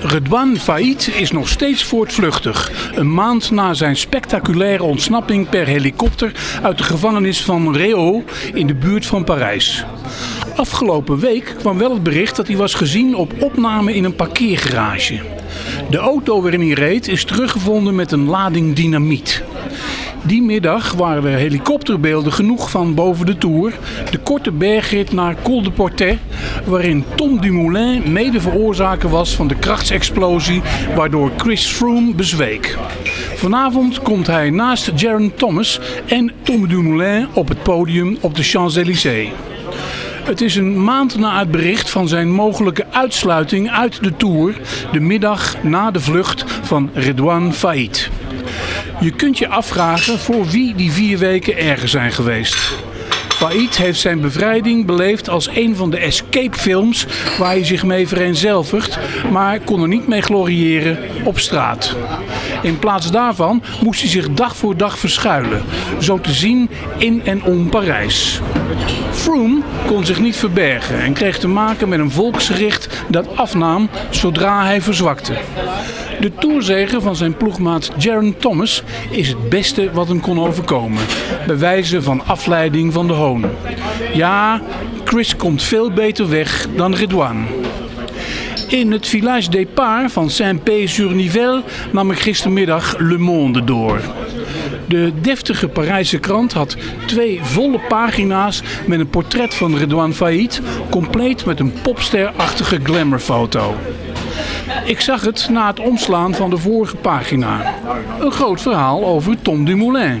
Redouane Faïd is nog steeds voortvluchtig. Een maand na zijn spectaculaire ontsnapping per helikopter uit de gevangenis van Réau in de buurt van Parijs. Afgelopen week kwam wel het bericht dat hij was gezien op opname in een parkeergarage. De auto waarin hij reed is teruggevonden met een lading dynamiet. Die middag waren er helikopterbeelden genoeg van boven de Tour. De korte bergrit naar Col de Portet, waarin Tom Dumoulin mede veroorzaker was van de krachtsexplosie waardoor Chris Froome bezweek. Vanavond komt hij naast Jaron Thomas en Tom Dumoulin op het podium op de Champs-Élysées. Het is een maand na het bericht van zijn mogelijke uitsluiting uit de Tour, de middag na de vlucht van Redouane Faïd. Je kunt je afvragen voor wie die vier weken erger zijn geweest. Faïd heeft zijn bevrijding beleefd als een van de escape films waar hij zich mee vereenzelvigt, maar kon er niet mee gloriëren op straat. In plaats daarvan moest hij zich dag voor dag verschuilen, zo te zien in en om Parijs. Froome kon zich niet verbergen en kreeg te maken met een volksgericht dat afnam zodra hij verzwakte. De toerzegen van zijn ploegmaat Jaron Thomas is het beste wat hem kon overkomen. Bij wijze van afleiding van de hoon. Ja, Chris komt veel beter weg dan Redouane. In het Village Départ van Saint-Pé-sur-Nivelle nam ik gistermiddag Le Monde door. De deftige Parijse krant had twee volle pagina's met een portret van Redouane Faïd, compleet met een popsterachtige glamourfoto. Ik zag het na het omslaan van de vorige pagina. Een groot verhaal over Tom Dumoulin.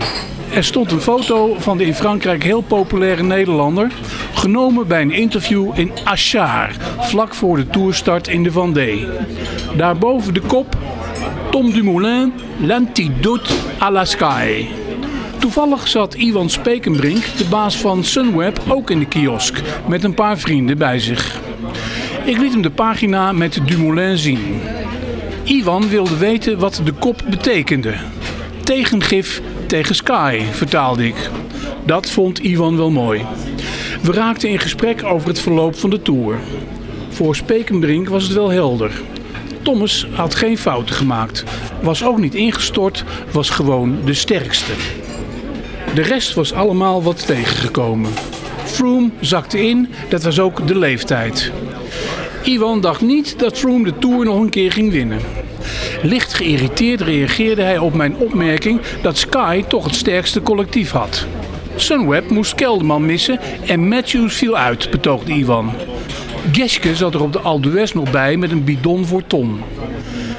Er stond een foto van de in Frankrijk heel populaire Nederlander, genomen bij een interview in Achard, vlak voor de toerstart in de Vendée. Daarboven de kop Tom Dumoulin, l'antidote à la sky. Toevallig zat Iwan Spekenbrink, de baas van Sunweb, ook in de kiosk met een paar vrienden bij zich. Ik liet hem de pagina met Dumoulin zien. Iwan wilde weten wat de kop betekende. Tegengif tegen Sky, vertaalde ik. Dat vond Iwan wel mooi. We raakten in gesprek over het verloop van de Tour. Voor Spekenbrink was het wel helder. Thomas had geen fouten gemaakt, was ook niet ingestort, was gewoon de sterkste. De rest was allemaal wat tegengekomen. Froome zakte in, dat was ook de leeftijd. Iwan dacht niet dat Froome de Tour nog een keer ging winnen. Licht geïrriteerd reageerde hij op mijn opmerking dat Sky toch het sterkste collectief had. Sunweb moest Kelderman missen en Matthews viel uit, betoogde Iwan. Geske zat er op de Aldues nog bij met een bidon voor Tom.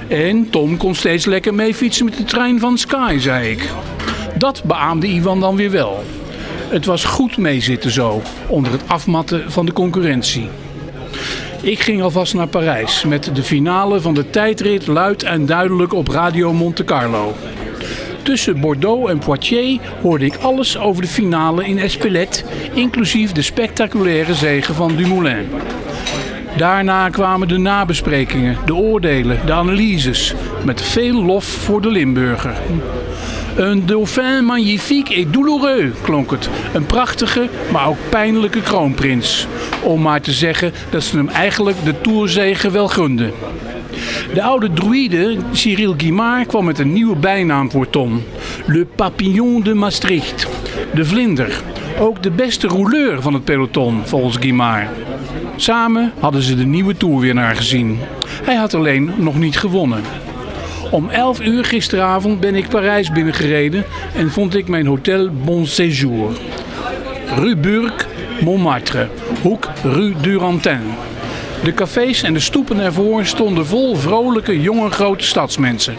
En Tom kon steeds lekker mee fietsen met de trein van Sky, zei ik. Dat beaamde Iwan dan weer wel. Het was goed meezitten zo, onder het afmatten van de concurrentie. Ik ging alvast naar Parijs met de finale van de tijdrit luid en duidelijk op Radio Monte Carlo. Tussen Bordeaux en Poitiers hoorde ik alles over de finale in Espelette, inclusief de spectaculaire zege van Dumoulin. Daarna kwamen de nabesprekingen, de oordelen, de analyses, met veel lof voor de Limburger. Een dauphin magnifique et douloureux, klonk het. Een prachtige, maar ook pijnlijke kroonprins. Om maar te zeggen dat ze hem eigenlijk de toerzegen wel gunden. De oude druïde Cyril Guimard kwam met een nieuwe bijnaam voor Tom. Le Papillon de Maastricht. De vlinder. Ook de beste rouleur van het peloton, volgens Guimard. Samen hadden ze de nieuwe toerwinnaar gezien. Hij had alleen nog niet gewonnen. Om 11 uur gisteravond ben ik Parijs binnengereden en vond ik mijn hotel Bon Séjour. Rue Burg, Montmartre, hoek Rue Durantin. De cafés en de stoepen ervoor stonden vol vrolijke, jonge, grote stadsmensen.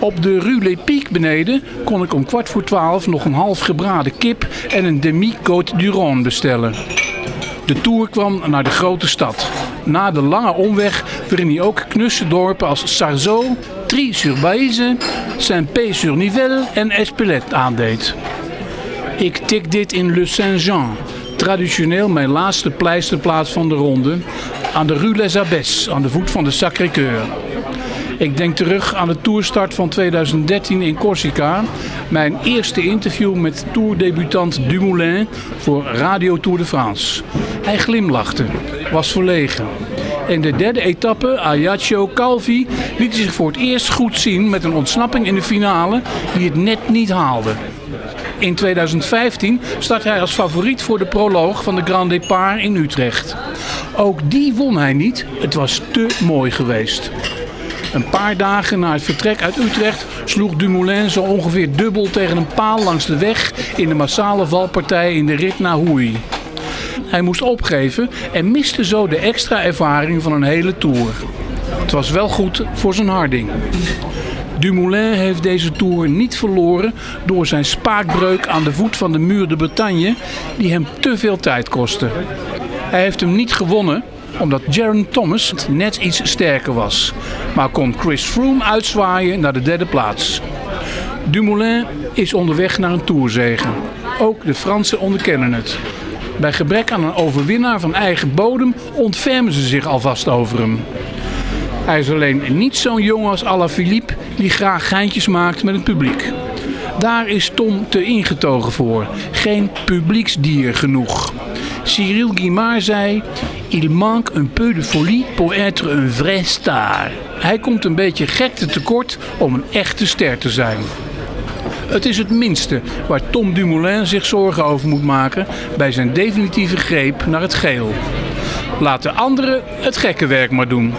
Op de Rue Piques beneden kon ik om kwart voor twaalf nog een half gebraden kip en een demi-côte du Rhône bestellen. De tour kwam naar de grote stad. Na de lange omweg waarin hij ook knusse dorpen als Sarzeau, Tri-sur-Baïse, Saint-Pé-sur-Nivelle en Espelette aandeed. Ik tik dit in Le Saint-Jean, traditioneel mijn laatste pleisterplaats van de ronde, aan de Rue Les Abbesses, aan de voet van de Sacré-Cœur. Ik denk terug aan de toerstart van 2013 in Corsica. Mijn eerste interview met tourdebutant Dumoulin voor Radio Tour de France. Hij glimlachte, was verlegen. En de derde etappe, Ajaccio Calvi, liet zich voor het eerst goed zien met een ontsnapping in de finale die het net niet haalde. In 2015 start hij als favoriet voor de proloog van de Grand Départ in Utrecht. Ook die won hij niet, het was te mooi geweest. Een paar dagen na het vertrek uit Utrecht sloeg Dumoulin zo ongeveer dubbel tegen een paal langs de weg in de massale valpartij in de rit naar Hoei. Hij moest opgeven en miste zo de extra ervaring van een hele tour. Het was wel goed voor zijn harding. Dumoulin heeft deze Tour niet verloren door zijn spaakbreuk aan de voet van de muur de Bretagne, die hem te veel tijd kostte. Hij heeft hem niet gewonnen omdat Jaron Thomas net iets sterker was, maar kon Chris Froome uitzwaaien naar de derde plaats. Dumoulin is onderweg naar een Tourzegen. Ook de Fransen onderkennen het. Bij gebrek aan een overwinnaar van eigen bodem ontfermen ze zich alvast over hem. Hij is alleen niet zo'n jongen als Alaphilippe die graag geintjes maakt met het publiek. Daar is Tom te ingetogen voor. Geen publieksdier genoeg. Cyril Guimard zei: Il manque un peu de folie pour être un vrai star. Hij komt een beetje gekte tekort om een echte ster te zijn. Het is het minste waar Tom Dumoulin zich zorgen over moet maken bij zijn definitieve greep naar het geel. Laat de anderen het gekke werk maar doen.